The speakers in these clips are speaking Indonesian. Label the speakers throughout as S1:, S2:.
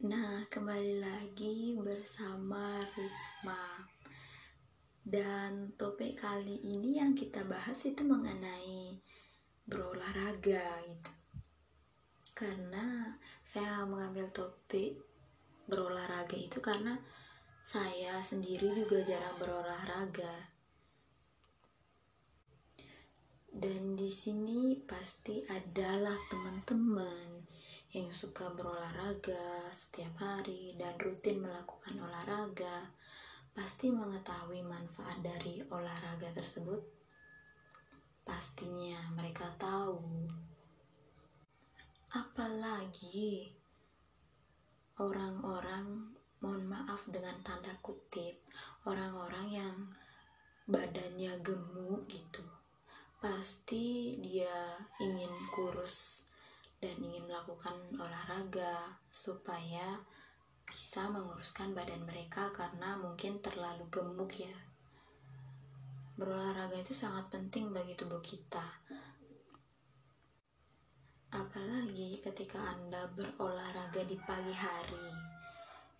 S1: Nah, kembali lagi bersama Risma. Dan topik kali ini yang kita bahas itu mengenai berolahraga gitu. Karena saya mengambil topik berolahraga itu karena saya sendiri juga jarang berolahraga. Dan di sini pasti adalah teman-teman yang suka berolahraga setiap hari dan rutin melakukan olahraga, pasti mengetahui manfaat dari olahraga tersebut. Pastinya mereka tahu. Apalagi orang-orang, mohon maaf dengan tanda kutip, orang-orang yang badannya gemuk gitu. Pasti dia ingin kurus dan ingin melakukan olahraga supaya bisa menguruskan badan mereka karena mungkin terlalu gemuk ya. Berolahraga itu sangat penting bagi tubuh kita. Apalagi ketika Anda berolahraga di pagi hari.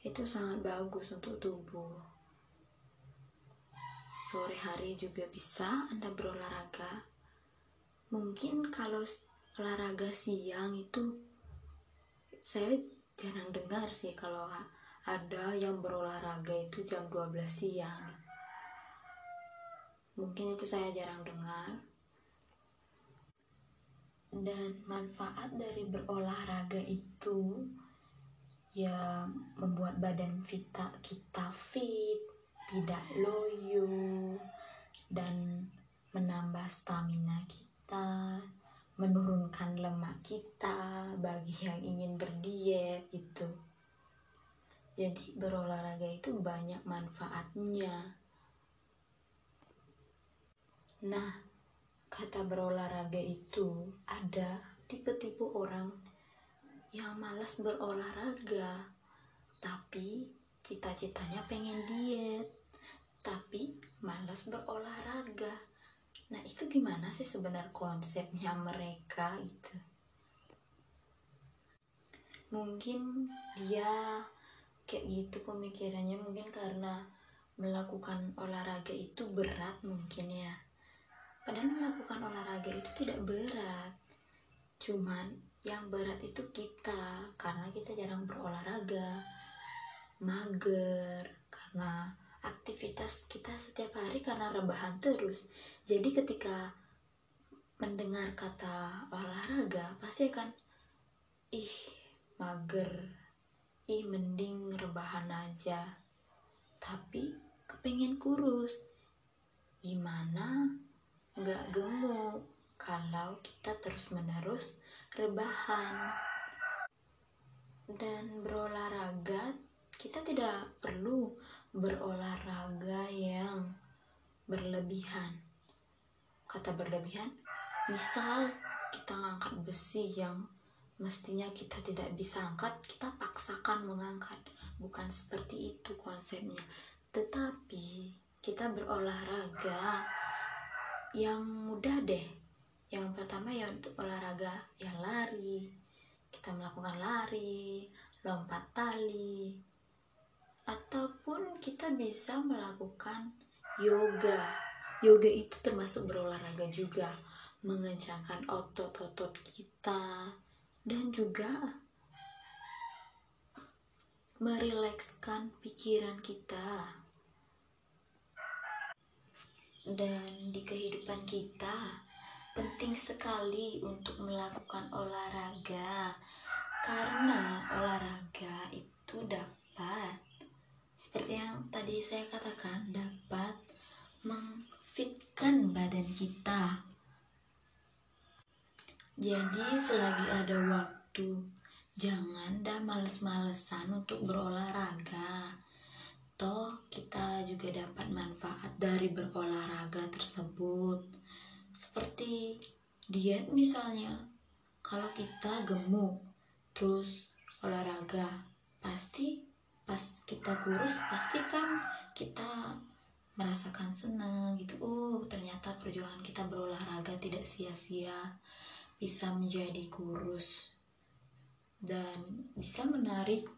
S1: Itu sangat bagus untuk tubuh. Sore hari juga bisa Anda berolahraga. Mungkin kalau olahraga siang itu saya jarang dengar sih kalau ada yang berolahraga itu jam 12 siang. Mungkin itu saya jarang dengar. Dan manfaat dari berolahraga itu ya membuat badan kita kita fit tidak loyo dan menambah stamina lemak kita bagi yang ingin berdiet itu jadi berolahraga itu banyak manfaatnya. Nah kata berolahraga itu ada tipe-tipe orang yang malas berolahraga tapi cita-citanya pengen diet tapi malas berolahraga Nah itu gimana sih sebenarnya konsepnya mereka itu? Mungkin dia kayak gitu pemikirannya mungkin karena melakukan olahraga itu berat mungkin ya. Padahal melakukan olahraga itu tidak berat. Cuman yang berat itu kita karena kita jarang berolahraga. Mager karena aktivitas kita setiap hari karena rebahan terus. Jadi ketika mendengar kata olahraga pasti akan ih mager, ih mending rebahan aja. Tapi kepengen kurus. Gimana nggak gemuk kalau kita terus menerus rebahan dan berolahraga kita tidak perlu berolahraga yang berlebihan. Kata berlebihan, misal kita ngangkat besi yang mestinya kita tidak bisa angkat, kita paksakan mengangkat. Bukan seperti itu konsepnya. Tetapi kita berolahraga yang mudah deh. Yang pertama ya olahraga ya lari. Kita melakukan lari, lompat tali, ataupun kita bisa melakukan yoga. Yoga itu termasuk berolahraga juga, mengencangkan otot-otot kita dan juga merilekskan pikiran kita. Dan di kehidupan kita penting sekali untuk melakukan olahraga karena olahraga itu dapat seperti yang tadi saya katakan dapat mengfitkan badan kita. Jadi selagi ada waktu jangan dah males-malesan untuk berolahraga. Toh kita juga dapat manfaat dari berolahraga tersebut. Seperti diet misalnya kalau kita gemuk terus olahraga pasti pas kita kurus pasti kan kita merasakan senang gitu. Oh ternyata perjuangan kita berolahraga tidak sia-sia bisa menjadi kurus dan bisa menarik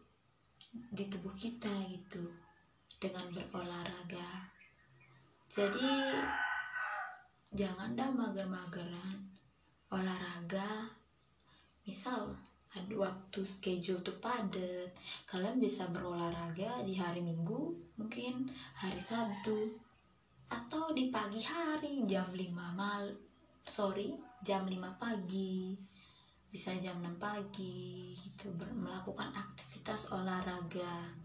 S1: di tubuh kita gitu dengan berolahraga. Jadi jangan dah mager-mageran. Olahraga misal waktu schedule tuh padat. Kalian bisa berolahraga di hari minggu mungkin hari sabtu atau di pagi hari jam 5 mal sorry jam 5 pagi. Bisa jam 6 pagi gitu. Melakukan aktivitas olahraga